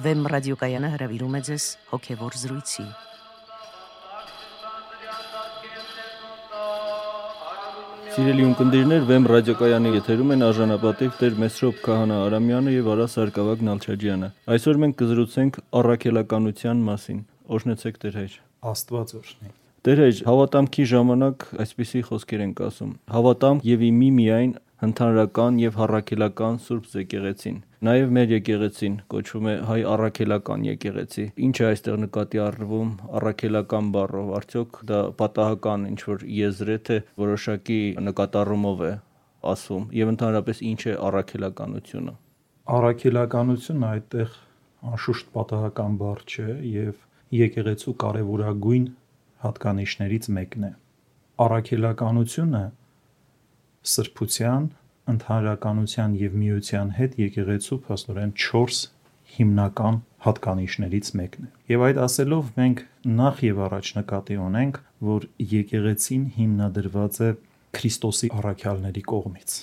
Վեմ ռադիոկայանը հրավիրում է ձեզ հոգևոր զրույցի։ Սիրելի ունկնդիրներ, Վեմ ռադիոկայանի եթերում են արժանապատիվ Տեր Մեսրոպ Քահանա Արամյանը եւ Արա Սարգսակ Նալչաջյանը։ Այսօր մենք կզրուցենք առաքելականության մասին։ Օրհնեցեք Տեր հայր։ Աստված օրհնի։ Տեր հայր, հավատամքի ժամանակ այսպիսի խոսքեր ենք ասում. Հավատամ եւ իմի միայն հնդանրական եւ հառաքելական Սուրբ Եկեղեցին։ Նաեւ մեր եկեղեցին կոչվում է հայ առաքելական եկեղեցի։ Ինչ է այստեղ նկատի առնվում առաքելական բառով։ Արդյոք դա պատահական ինչ որ եզր է թե որոշակի նկատառումով է ասում եւ ընդհանրապես ինչ է առաքելականությունը։ Առաքելականությունը այդտեղ անշուշտ պատահական բառ չէ եւ եկեղեցու կարևորագույն հատկանիշներից մեկն է։ Առաքելականությունը սրբության, ընդհանրականության եւ միության հետ եկեղեցու փաստորեն 4 հիմնական հատկանիշներից մեկն է։ Եվ այդ ասելով մենք նախ եւ առաջ նկատի ունենք, որ եկեղեցին հիմնադրված է Քրիստոսի առաքյալների կողմից։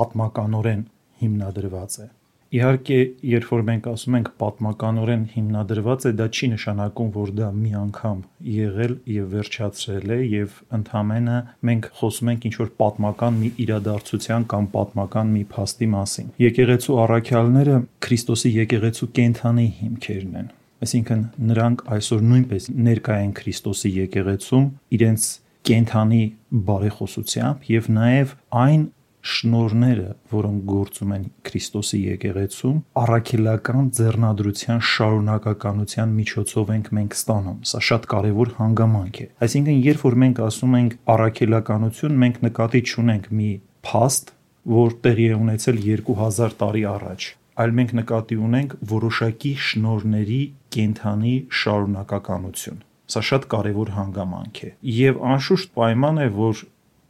Պատմականորեն հիմնադրված է Իհարկե, երբ որ մենք ասում ենք պատմականորեն հիմնադրված է, դա չի նշանակում, որ դա մի անգամ եղել եւ վերջացրել է եւ ընդհանրապես մենք խոսում ենք ինչ-որ պատմական մի իրադարձության կամ պատմական մի փաստի մասին։ Եկեղեցու առաքյալները Քրիստոսի եկեղեցու կենթանի հիմքերն են։ Այսինքն նրանք այսօր նույնպես ներկայ են Քրիստոսի եկեղեցում իրենց կենթանի բարեխոսությամբ եւ նաեւ այն շնորները, որոնք գործում են Քրիստոսի եկեղեցում, առաքելական ձեռնադրության շարունակականության միջոցով ենք մենք ստանում։ Սա շատ կարևոր հանգամանք է։ Այսինքն, երբ որ մենք ասում ենք առաքելականություն, մենք նկատի չունենք մի փաստ, որ տեղի է ունեցել 2000 տարի առաջ, այլ մենք նկատի ունենք որոշակի շնորների կենթանի շարունակականություն։ Սա շատ կարևոր հանգամանք է։ Եվ անշուշտ պայման է, որ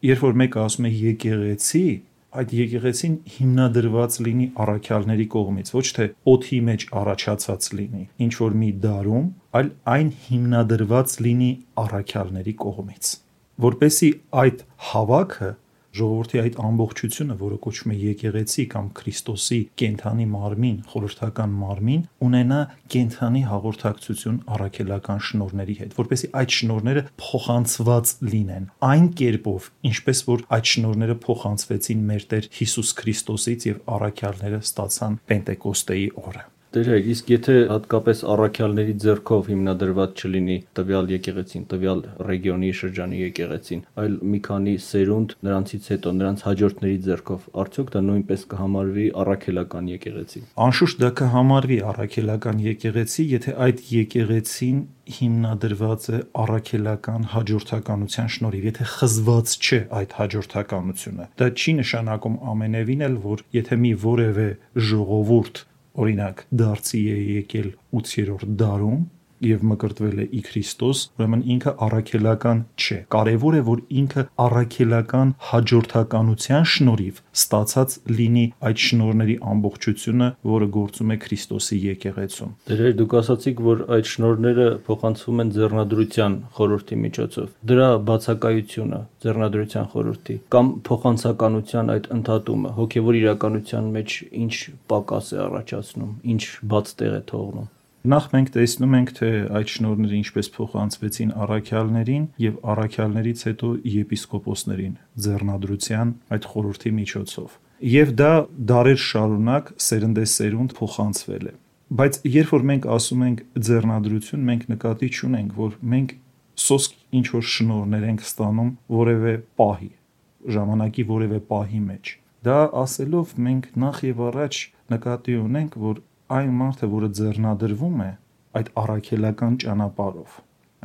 երբ որ մեկը ասում է եկեղեցի, այդ եկեղեցին հիմնադրված լինի առաքյալների կողմից, ոչ թե օթի մեջ առաջացած լինի, ինչ որ մի դարում, այլ այն հիմնադրված լինի առաքյալների կողմից։ Որպեսի այդ հավաքը ժողովրդի այդ ամբողջությունը, որը կոչվում է եկեղեցի կամ Քրիստոսի կենթանի մարմին, խորհրդական մարմին, ունենա կենթանի հաղորդակցություն առաքելական շնորների հետ, որպեսզի այդ շնորները փոխանցված լինեն այն կերպով, ինչպես որ այդ շնորները փոխանցվեցին մեր Տեր Հիսուս Քրիստոսից եւ առաքյալները ստացան Պենտեկոստեի օրը։ Դեր է, իսկ եթե հատկապես առաքյալների ձեռքով հիմնադրված չլինի տվյալ եկեղեցին, տվյալ ռեգիոնի շրջանի եկեղեցին, այլ մի քանի սերունդ նրանցից հետո նրանց հաջորդների ձեռքով, արդյոք դա նույնպես կհամարվի առաքելական եկեղեցի։ Անշուշտ դա կհամարվի առաքելական եկեղեցի, եթե այդ եկեղեցին հիմնադրված է առաքելական հաջորդականության շնորհիվ, եթե խզված չէ այդ հաջորդականությունը։ Դա չի նշանակում ամենևին էլ, որ եթե մի որևէ ժողովուրդ օրինակ դարձի է եկել 8-րդ դարում եւ մկրտվել է ի Քրիստոս, ուրեմն ինքը առաքելական չէ։ Կարևոր է, որ ինքը առաքելական հաջորդականության շնորհիվ ստացած լինի այդ շնորհների ամբողջությունը, որը գործում է Քրիստոսի եկեղեցում։ Դեր դուք ասացիք, որ այդ շնորհները փոխանցվում են ձեռնադրության խորհրդի միջոցով։ Դրա բացակայությունը ձեռնադրության խորհրդի կամ փոխանցականության այդ ընդհատումը հոգևոր իրականության մեջ ինչ պակաս է առաջացնում, ինչ բաց տեղ է թողնում։ Նախ մենք տեսնում ենք, թե այդ շնորհները ինչպես փոխանցվեցին առաքյալներին եւ առաքյալներից հետո եպիսկոպոսներին ձեռնադրության այդ խորհրդի միջոցով։ Եւ դա դարեր շարունակ սերնդեսերունդ փոխանցվել է։ Բայց երբ որ մենք ասում ենք ձեռնադրություն, մենք նկատի չունենք, որ մենք սոսկ ինչ որ շնորհներ ենք ստանում որևէ պահի, ժամանակի որևէ պահի մեջ։ Դա ասելով մենք նախ եւ առաջ նկատի ունենք, որ այն մարդը, որը ձեռնադրվում է այդ առաքելական ճանապարհով,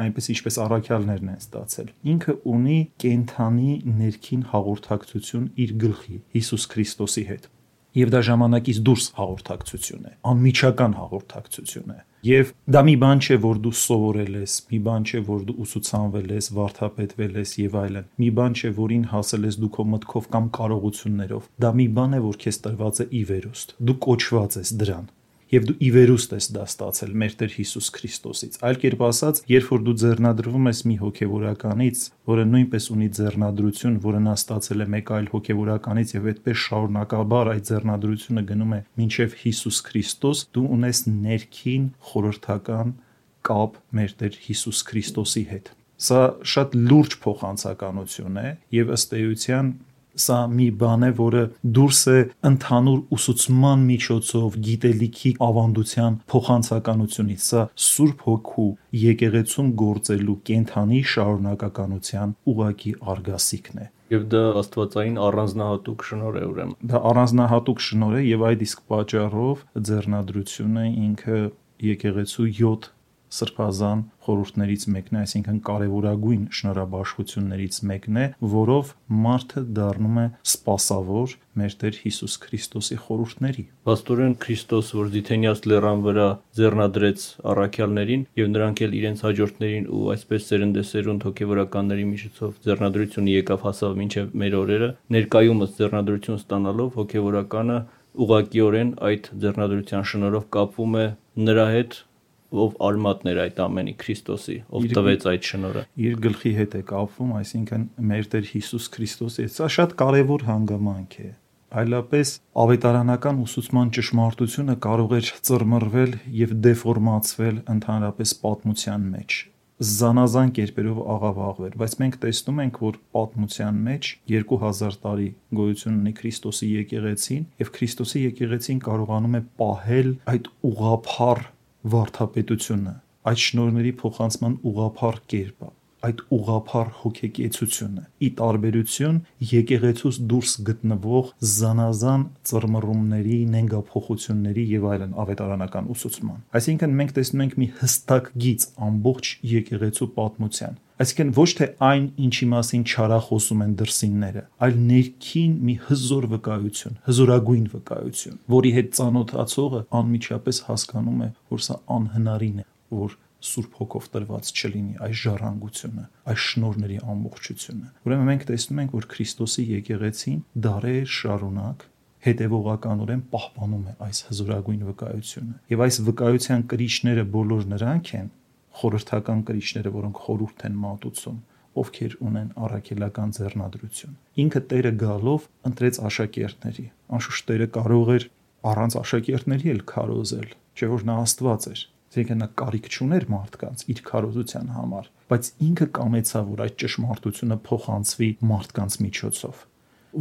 այնպես ինչպես առաքյալներն են ստացել, ինքը ունի կենթանի ներքին հաղորդակցություն իր գլխի Հիսուս Քրիստոսի հետ եւ դա ժամանակից դուրս հաղորդակցություն է, անմիջական հաղորդակցություն է։ Եվ դա մի բան չէ, որ դու սովորել ես, մի բան չէ, որ դու ուսուցանվել ես, վարթապետվել ես եւ այլն։ Մի բան չէ, որին հասել ես դու քո մտքով կամ կարողություններով։ Դա մի բան է, որ քեզ տրված է ի վերուստ։ Դու կոչված ես դրան եւ դու ի վերուստ ես դա ստացել մեր Տեր Հիսուս Քրիստոսից։ Այլ կերպ ասած, երբ որ դու ձեռնադրվում ես մի հոգեվորականից, որը նույնպես ունի ձեռնադրություն, որը նա ստացել է մեկ այլ հոգեվորականից եւ այդպես շարունակաբար այդ ձեռնադրությունը գնում է մինչեւ Հիսուս Քրիստոս, դու ունես ներքին խորհրդական կապ մեր Տեր Հիսուս Քրիստոսի հետ։ Սա շատ լուրջ փոխանցականություն է եւ ըստ էության սա մի բան է, որը դուրս է ընդհանուր ուսուցման միջոցով գիտելիքի ավանդության փոխանցականությունից։ Սա Սուրբ Հոգու եկեղեցում գործելու կենթանի շարունակականության ուղակի արգասիքն է։ Եվ դա աստվածային առանձնահատուկ շնոր է ուրեմն։ Դա առանձնահատուկ շնոր է եւ այդ իսկ պատճառով ձեռնադրությունը ինքը եկեղեցու 7 սրբազան խորհուրդներից մեկն է, այսինքն կարևորագույն շնորհաբաշխություններից մեկն է, որով մարդը դառնում է սпасավոր մեր Տեր Հիսուս Քրիստոսի խորհուրդների։ Պաստորեն Քրիստոս, որ Ձիթենիաս լեռան վրա ձեռնադրեց առաքյալներին եւ նրանք էլ իրենց հաջորդներին ու այսպես սերնդեսերունդ հոգեվորականների միջոցով ձեռնադրությունը եկավ հասավ ոչ մեր օրերը, ներկայումս ձեռնադրություն ստանալով հոգեվորականը ուղակիորեն այդ ձեռնադրության շնորհով կապվում է նրա հետ ով արմատներ այդ ամենի Քրիստոսի, ով տվեց այդ շնորհը։ Իր գլխի հետ է կապվում, այսինքն մեր Տեր Հիսուս Քրիստոսի։ Սա շատ կարևոր հանգամանք է այլապես ավետարանական ուսուցման ճշմարտությունը կարող էր ծռմռվել եւ դեֆորմացվել ընդհանրապես պատմության մեջ զանազան կերպերով աղավաղվեր, բայց մենք տեսնում ենք, որ պատմության մեջ 2000 տարի գոյություն ունի Քրիստոսի եկեղեցին, եւ Քրիստոսի եկեղեցին կարողանում է պահել այդ ուղափառ վարդապետությունը, այդ շնորհների փոխանցման ուղափառ կերպը, այդ ուղափառ հոգեկեցությունը՝ ի տարբերություն եկեղեցուց դուրս գտնվող զանազան ծռմռումների, նենգափոխությունների եւ այլն ավետարանական ուսուցման։ Այսինքն մենք տեսնում ենք մի հստակ գիծ ամբողջ եկեղեցու պատմության Այսինքն ոչ թե այն, ինչի մասին չարախոսում են դրսինները, այլ ներքին մի հզոր վկայություն, հզորագույն վկայություն, որի հետ ծանոթացողը անմիջապես հասկանում է, որ սա անհնարին է, որ Սուրբ Հոգով տրված չլինի այս ժառանգությունը, այս շնորհների ամբողջությունը։ Ուրեմն մենք տեսնում ենք, որ Քրիստոսի եկեղեցին դարեր շարունակ հետևողականորեն պահպանում է այս հզորագույն վկայությունը։ Եվ այս վկայության կրիչները բոլոր նրանք են, խորհրդական կրիչները, որոնք խորուրդ են մատուցում, ովքեր ունեն առաքելական ձեռնադրություն։ Ինքը Տերը գալով ընտրեց աշակերտների։ Անշուշտ Տերը կարող էր առանց աշակերտների էլ քարոզել, չէ՞ որ նա Աստված էր։ Այսինքն նա կարիք չուներ մարդկանց իր քարոզության համար, բայց ինքը կամեցավ, որ այդ ճշմարտությունը փոխանցվի մարդկանց միջոցով,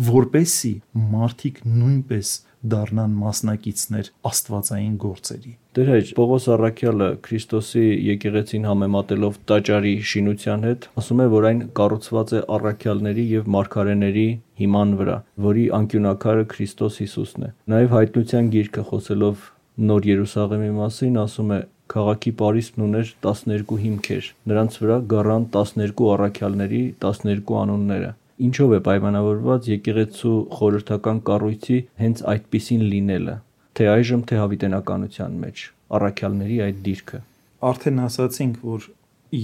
որպեսի մարդիկ նույնպես դառնան մասնակիցներ աստվածային գործերի։ Տեր հայր Պողոս Առաքյալը Քրիստոսի եկեղեցին համեմատելով տաճարի շինության հետ, ասում է, որ այն կառուցված է առաքյալների եւ մարգարեների հիման վրա, որի անկյունակարը Քրիստոս Հիսուսն է։ Նաեւ հայտնության գիրքը խոսելով Նոր Երուսաղեմի մասին ասում է քաղաքի Պարիսպն ուներ 12 հիմքեր։ Նրանց վրա գառան 12 առաքյալների 12 անունները ինչով է պայմանավորված եկեղեցու խորհրդական կառույցի հենց այդպիսին լինելը, թե այժմ թե հավիտենականության մեջ, առաքյալների այդ դիրքը։ Արդեն ասացինք, որ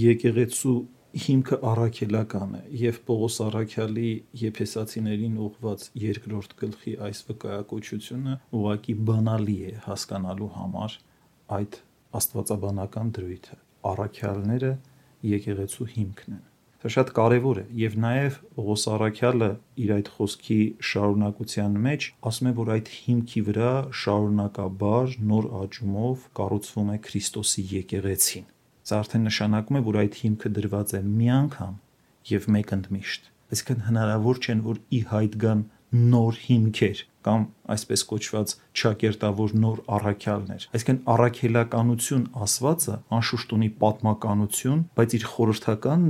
եկեղեցու հիմքը առաքելական է եւ Պողոս Առաքյալի Եփեսացիներին ուղված երկրորդ գլխի այս վկայակոչությունը ուղակի բանալի է հասկանալու համար այդ աստվածաբանական դրույթը։ Առաքյալները եկեղեցու հիմքն են Դա շատ կարևոր է եւ նաեւ Պողոս Արաքյալը իր այդ խոսքի շարունակության մեջ ասում է, որ այդ հիմքի վրա շարունակաբար նոր աճումով կառուցվում է Քրիստոսի եկեղեցին։ Սա արդեն նշանակում է, որ այդ հիմքը դրված է մի անգամ եւ մեկ ընդմիշտ։ Այսինքն հնարավոր չէ, որ ի հայտ գան նոր հիմքեր կամ այսպես կոչված ճակերտավոր նոր առաքյալներ։ Այսինքն առաքելականություն ասվածը անշուշտ ունի պատմականություն, բայց իր խորհրդական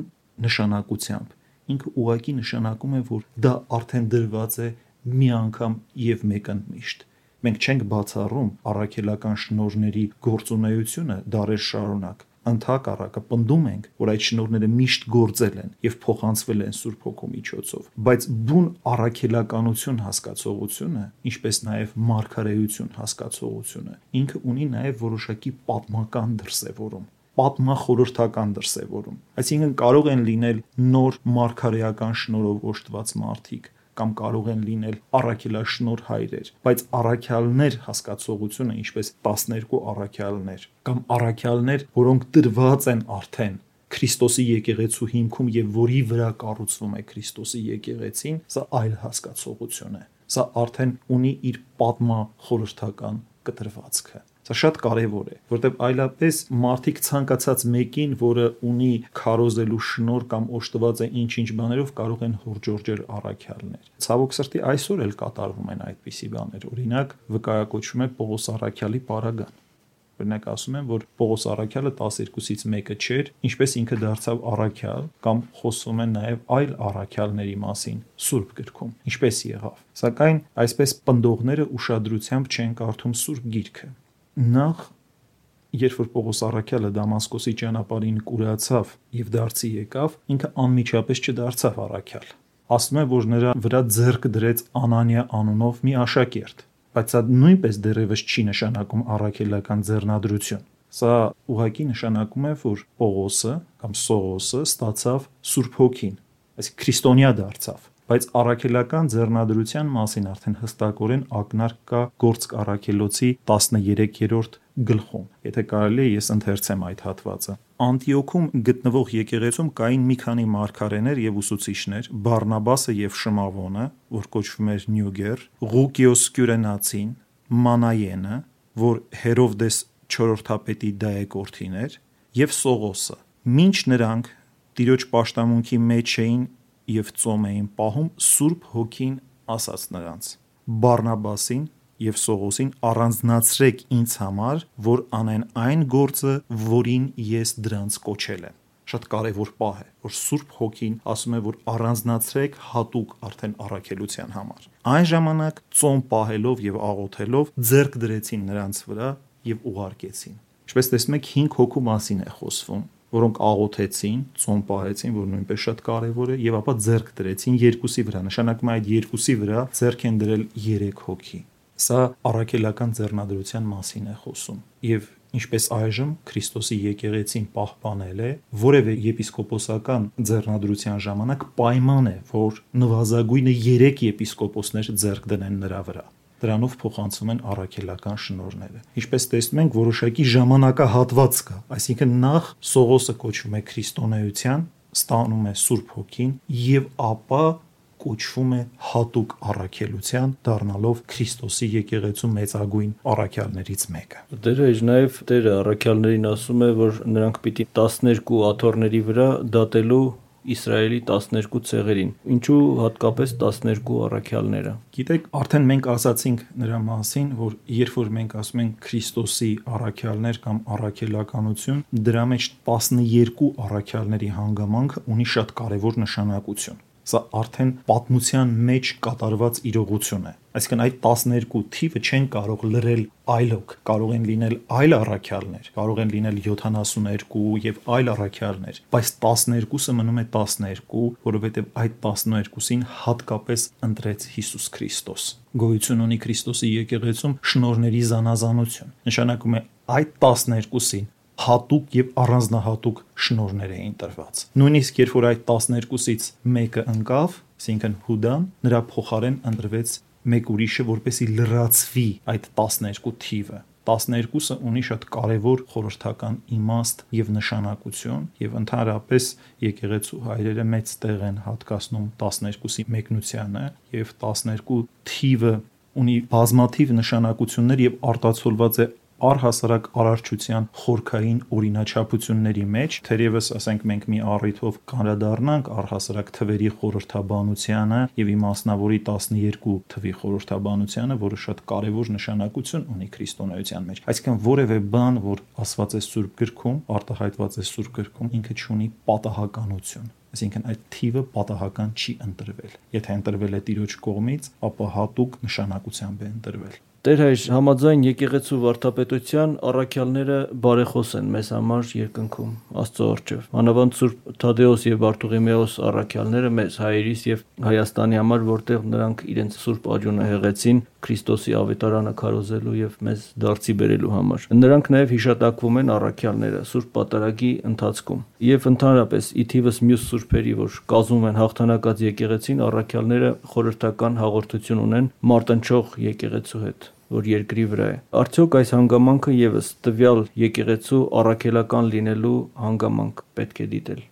նշանակությամբ ինքը ուղակի նշանակում է որ դա արդեն դրված է մի անգամ եւ մեկընդմիշտ մենք չենք բացառում առաքելական շնորհների գործունեությունը դարեր շարունակ ընդհակառակը պնդում ենք, որ այդ շնորհները միշտ գործել են եւ փոխանցվել են Սուրբ Հոգու միջոցով, բայց բուն առաքելականություն հասկացողությունը, ինչպես նաեւ մարգարեություն հասկացողությունը, ինքը ունի նաեւ որոշակի պատմական դրսևորում պատմախորհրդական դրսևորում։ Այսինքն կարող են լինել նոր մարգարեական շնորհով օժտված մարդիկ կամ կարող են լինել առաքելաշնոր հայրեր, բայց առաքյալներ հասկացողությունը ինչպես 12 առաքյալներ կամ առաքյալներ, որոնք դրված են արդեն Քրիստոսի եկեղեցու հիմքում եւ որի վրա կառուցվում է Քրիստոսի եկեղեցին, սա այլ հասկացողություն է։ Սա արդեն ունի իր պատմա խորհրդական կտրվածքը։ Սա շատ կարևոր է, որտեղ այլապես մարդիկ ցանկացած մեկին, որը ունի քարոզելու շնոր կամ օժտված է ինչ-ինչ բաներով, կարող են հորժորջել առաքյալներ։ Ցավոք սրտի այսօր էլ կատարվում են այդպիսի բաներ։ Օրինակ, վկայակոչվում է Պողոս Արաքյալի պարագան Օրինակ ասում են, որ Պողոս Արաքյալը 12-ից մեկը չէր, ինչպես ինքը դարձավ Արաքյալ, կամ խոսում են նաև այլ Արաքյալների մասին Սուրբ գրքում։ Ինչպես եղավ։ Սակայն այսպես պնդողները ուշադրությամբ չեն կարդում Սուրբ գիրքը։ Նախ երբ որ Պողոս Արաքյալը Դամասկոսի ճանապարհին կուրացավ եւ դարձի եկավ, ինքը անմիջապես չդարձավ Արաքյալ։ Ասում է, որ նրա վրա ձեռք դրեց Անանիա անունով մի աշակերտ բայց սա նույնպես դեռևս չի նշանակում առաքելական ձեռնադրություն։ Սա ուղղակի նշանակում է, որ Պողոսը կամ Սողոսը ստացավ Սուրբ Հոգին, այսինքն քրիստոնյա դարձավ բայց առաքելական ձեռնադրության մասին արդեն հստակորեն ակնարկ կա գործք առաքելոցի 13-րդ գլխում։ Եթե կարելի է, ես ընթերցեմ այդ հատվածը։ Անտիոքում գտնվող եկեղեցում կային մի քանի մարգարեներ եւ ուսուցիչներ՝ Բարնաբասը եւ Շմավոնը, որ կոչվում էր Նյուգեր, Ղուկիոս Կյուրենացին, Մանայենը, որ Հերովդես 4-րդապետի դայեկորթին էր, եւ Սողոսը։ Մինչ նրանք տիրոջ պաշտամունքի մեջ էին եւ ծոմ էին պահում, Սուրբ Հոգին ասաց նրանց. Բարնաբասին եւ Սողոսին առանձնացրեք ինձ համար, որ անեն այն գործը, որին ես դրանց կոչել եմ շատ կարևոր պահ է, որ Սուրբ Հոգին ասում է, որ առանձնացրեք հատուկ արդեն առաքելության համար։ Այն ժամանակ ծոմ պահելով եւ աղոթելով ձեռք դրեցին նրանց վրա եւ ուղարկեցին։ Ինչպես տեսնում եք 5 հոգու մասին է խոսվում, որոնք աղոթեցին, ծոմ պահեցին, որ նույնպես շատ կարևոր է, եւ ապա ձեռք դրեցին երկուսի վրա։ Նշանակում է այդ երկուսի վրա ձեռք են դրել 3 հոգի։ Սա առաքելական ձեռնադրության մասին է խոսում։ Եվ ինչպես այժմ Քրիստոսի եկեղեցին պահպանել է, որևէ եպիսկոպոսական ձեռնադրության ժամանակ պայման է, որ նվազագույնը 3 եպիսկոպոսներ ձեռք դնեն նրա վրա դրանով փոխանցվում են առաքելական շնորհները։ Ինչպես տեսնում ենք, որոշակի ժամանակահատված կա, այսինքն նախ Սողոսը կոչվում է քրիստոնեության, ստանում է Սուրբ Հոգին եւ ապա կոչվում է հատուկ առաքելության, դառնալով Քրիստոսի եկեղեցու մեծագույն առաքյալներից մեկը։ Տերը իր նաև Տերը առաքյալներին ասում է, որ նրանք պիտի 12 աթոռների վրա դատելու Իսրայելի 12 ցեղերին։ Ինչու հատկապես 12 առաքյալները։ Գիտեք, արդեն մենք ասացինք նրա մասին, որ երբ որ մենք ասում ենք Քրիստոսի առաքյալներ կամ առաքելականություն, դրա մեջ 12 առաքյալների հանգամանքը ունի շատ կարևոր նշանակություն Սա արդեն պատմության մեջ կատարված իրողություն է։ Այսինքն այդ 12 թիվը չեն կարող լրել այլոք, կարող են լինել այլ առաքյալներ, կարող են լինել 72 եւ այլ առաքյալներ, բայց 12-ը մնում է 12, որովհետեւ այդ 12-ին հատկապես ընտրեց Հիսուս Քրիստոս։ Գոյություն ունի Քրիստոսի եկեղեցում շնորների զանազանություն։ Նշանակում է այդ 12-ին հատուկ եւ առանձնահատուկ շնորներ էին տրված։ Նույնիսկ երբ որ այդ 12-ից մեկը ընկավ, այսինքն Հուդան, նրա փոխարեն ընտրվեց մեկ ուրիշը, որպեսի լրացվի այդ 12 թիվը։ 12-ը ունի շատ կարևոր խորհրդական իմաստ եւ նշանակություն եւ ընդհանրապես եկեղեցու հայրերը մեծ տեղ են հատկացնում 12-ի մեկնությանը եւ 12 թիվը ունի բազմաթիվ նշանակություններ եւ արտացոլված է առհասարակ արարչության խորքային օրինաչափությունների մեջ, թերևս ասենք մենք մի առիթով կանրադառնանք առհասարակ թվերի խորհրդաբանությանը եւ իմաստնավորի 12 թվի խորհրդաբանությանը, որը շատ կարեւոր նշանակություն ունի քրիստոնեության մեջ։ Այսինքն որևէ բան, որ ասված է Սուրբ գրքում, արտահայտված է Սուրբ գրքում, ինքը ունի պատահականություն այսինքն այդ թիվը պատահական չի ընտրվել։ Եթե ընտրվել է Տիրոջ կողմից, ապա հատուկ նշանակությամբ է ընտրվել։ Տեր հայր համաձայն եկեղեցու վարդապետության առաքյալները բարեխոս են մեզ համար երկնքում Աստծո առջև։ Մանավանդ Սուրբ Թադեոս եւ Բարթողիմեոս առաքյալները մեզ հայերիս եւ Հայաստանի համար, որտեղ նրանք իրենց Սուրբ աջունը հեղեցին Քրիստոսի ավետարանը քարոզելու եւ մեզ դարձի բերելու համար։ Նրանք նաեւ հիշատակվում են առաքյալները Սուրբ Պատարագի ընթացքում եւ ընդհանրապես ի թիվս մյուս սուրբերի, որ կազմում են հաղթանակած եկեղեցին, առաքյալները խորհրդական հաղորդություն ունեն մարտնչող եկեղեցու հետ որ երկրի վրա է։ Արդյոք այս հանգամանքը եւս տվյալ եկեղեցու առաքելական լինելու հանգամանք պետք է դիտել։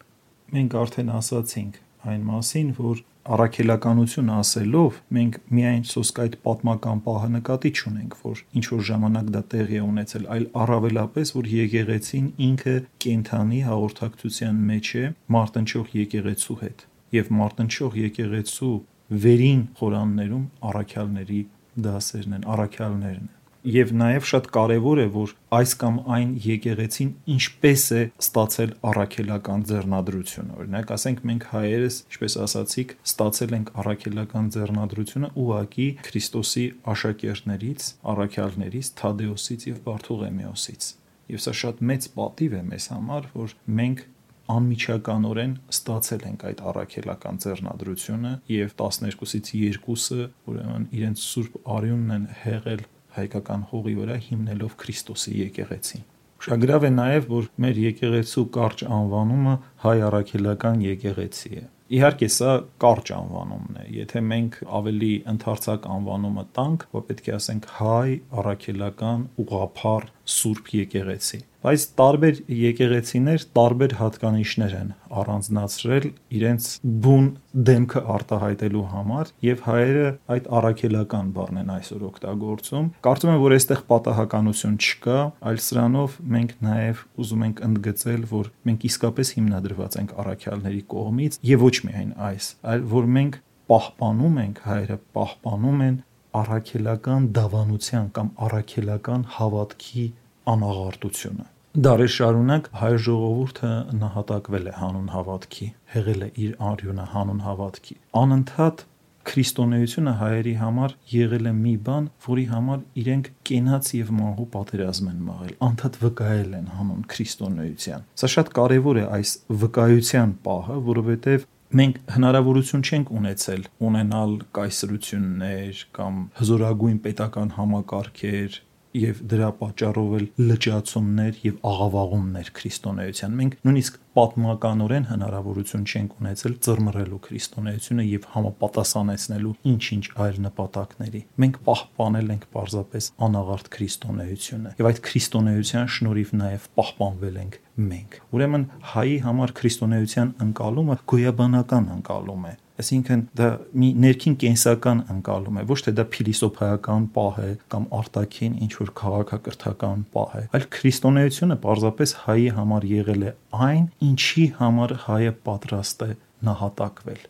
Մենք արդեն ասացինք այն մասին, որ առաքելականություն ասելով մենք միայն սոսկ այդ պատմական պահը նկատի չունենք, որ ինչ որ ժամանակ դա տեղի է ունեցել, այլ առավելապես որ եկեղեցին ինքը կենթանի հաղորդակցության մեջ է մարտնչող եկեղեցու հետ եւ մարտնչող եկեղեցու վերին խորաններում առաքյալների դասերն են, առաքյալներն են եւ նաեւ շատ կարեւոր է որ այս կամ այն եկեղեցին ինչպես է ստացել առաքելական ձեռնադրությունը օրինակ ասենք մենք հայերս ինչպես ասացիք ստացել ենք առաքելական ձեռնադրությունը ուղակի Քրիստոսի աշակերտներից առաքյալներից Թադեոսից եւ Բարթողեմեոսից եւ սա շատ մեծ պատիվ է մեզ համար որ մենք անմիջականորեն ստացել ենք այդ առաքելական ձեռնադրությունը եւ 12-ից 2-ը ուրեմն իրենց սուրբ արյունն են հեղել հայկական հողի վրա հիմնելով Քրիստոսի եկեղեցին։ Ուշագրավ է նաև, որ մեր եկեղեցու կարճ անվանումը հայ առաքելական եկեղեցի է։ Իհարկե սա կարճ անվանումն է։ Եթե մենք ավելի ընդարձակ անվանումը տանք, որ պետք է ասենք հայ առաքելական ուղափառ սուրբ եկեղեցի բայց տարբեր եկեղեցիներ տարբեր հատկանիշներ են առանձնացրել իրենց բուն դեմքը արտահայտելու համար եւ հայերը այդ առաքելական բառն են այսօր օգտագործում կարծում եմ որ այստեղ պատահականություն չկա այլ սրանով մենք նաեւ ուզում ենք ընդգծել որ մենք իսկապես հիմնադրված ենք առաքյալների կողմից եւ ոչ միայն այս այլ որ մենք պահպանում ենք հայերը պահպանում են առաքելական դավանության կամ առաքելական հավատքի անաղարտությունը։ Դարեր շարունակ հայ ժողովուրդը նահատակվել է հանուն հավատքի, հեղել է իր արյունը հանուն հավատքի։ Անընդհատ քրիստոնեությունը հայերի համար եղել է մի բան, որի համար իրենք կենաց եւ մահու պատերազմ են մաղել, անդադ վկայել են հանուն քրիստոնեության։ Սա շատ կարեւոր է այս վկայության պահը, որովհետեւ մենք հնարավորություն չենք ունեցել ունենալ կայսրություններ կամ հզորագույն պետական համակարգեր եւ դրա պատճառով էլ լճացումներ եւ աղավաղումներ քրիստոնեության։ Մենք նույնիսկ պատմականորեն հնարավորություն չենք ունեցել ծռմռելու քրիստոնեությունը եւ համապատասխանեցնելու ինչ-ինչ այլ նպատակների։ Մենք պահպանել ենք պարզապես անաղարտ քրիստոնեությունը եւ այդ քրիստոնեության շնորհիվ նաեւ պահպանվել ենք մենք։ Ուրեմն հայի համար քրիստոնեության ընկալումը գոյաբանական ընկալում է Այսինքն դա մի ներքին կենսական ընկալում է, ոչ թե դա փիլիսոփայական պահ է կամ արտաքին ինչ որ քաղաքակրթական պահ է, այլ քրիստոնեությունը պարզապես հայի համար եղել է այն, ինչի համար հայը պատրաստ է նահատակվել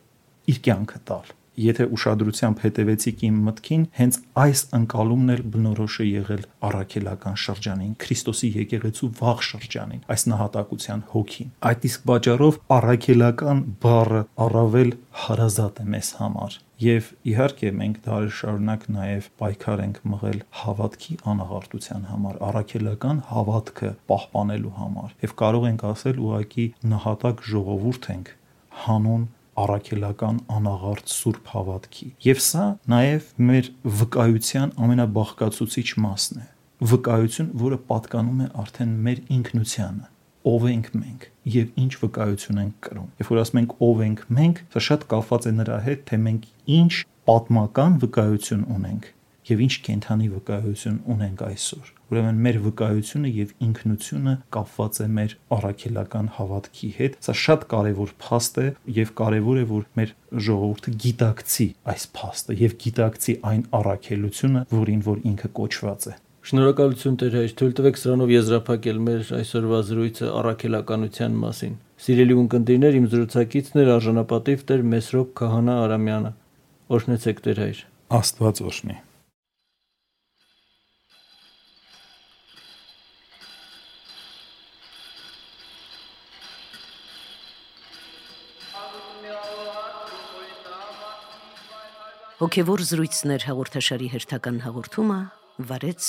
իր կյանքը տալ եթե ուշադրությամբ հետևեցիք իմ մտքին, հենց այս ընկալումն էլ բնորոշ է եղել առաքելական շրջանին, Քրիստոսի եկեղեցու վաղ շրջանին, այս նահատակության հոգին։ Այդ իսկ պատճառով առաքելական բառը առավել հարազատ է մեզ համար։ Եվ իհարկե մենք դարեր շարունակ նաև պայքար ենք մղել հավատքի անաղարտության համար, առաքելական հավատքը պահպանելու համար։ Եվ կարող ենք ասել ուղակի նահատակ ժողովուրդ ենք հանուն առաքելական անաղարտ սուրբ հավատքի։ Եվ սա նաև մեր վկայության ամենաբաղկացուցիչ մասն է։ Վկայություն, որը պատկանում է արդեն մեր ինքնությանը ով ենք մենք եւ ինչ վկայություն ենք կրում։ Երբ որ ասում ենք ով ենք մենք, սա շատ կապված է նրա հետ, թե մենք ինչ պատմական վկայություն ունենք եւ ինչ կենթանի վկայություն ունենք այսօր։ Ուրեմն մեր վկայությունը եւ ինքնությունը կապված է մեր առաքելական հավատքի հետ։ Սա շատ կարեւոր փաստ է եւ կարեւոր է որ մեր ժողովուրդը գիտակցի այս փաստը եւ գիտակցի այն առաքելությունը, որին որ ինքը կոչված է։ Շնորհակալություն Տեր հայր, թույլ տվեք սրանով եզրափակել մեր այսօրվա զրույցը առաքելականության մասին։ Սիրելի ունկնդիրներ, իմ զրուցակիցն էր արժանապատիվ Տեր Մեսրոպ Քահանա Արամյանը։ Օրհնեցեք Տեր հայր։ Աստված օրհնի։ Հոգևոր զրույցներ հաղորդաշարի հերթական հաղորդումը վարեց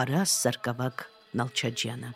Արաս Սարգսակ Նալչաջյանը։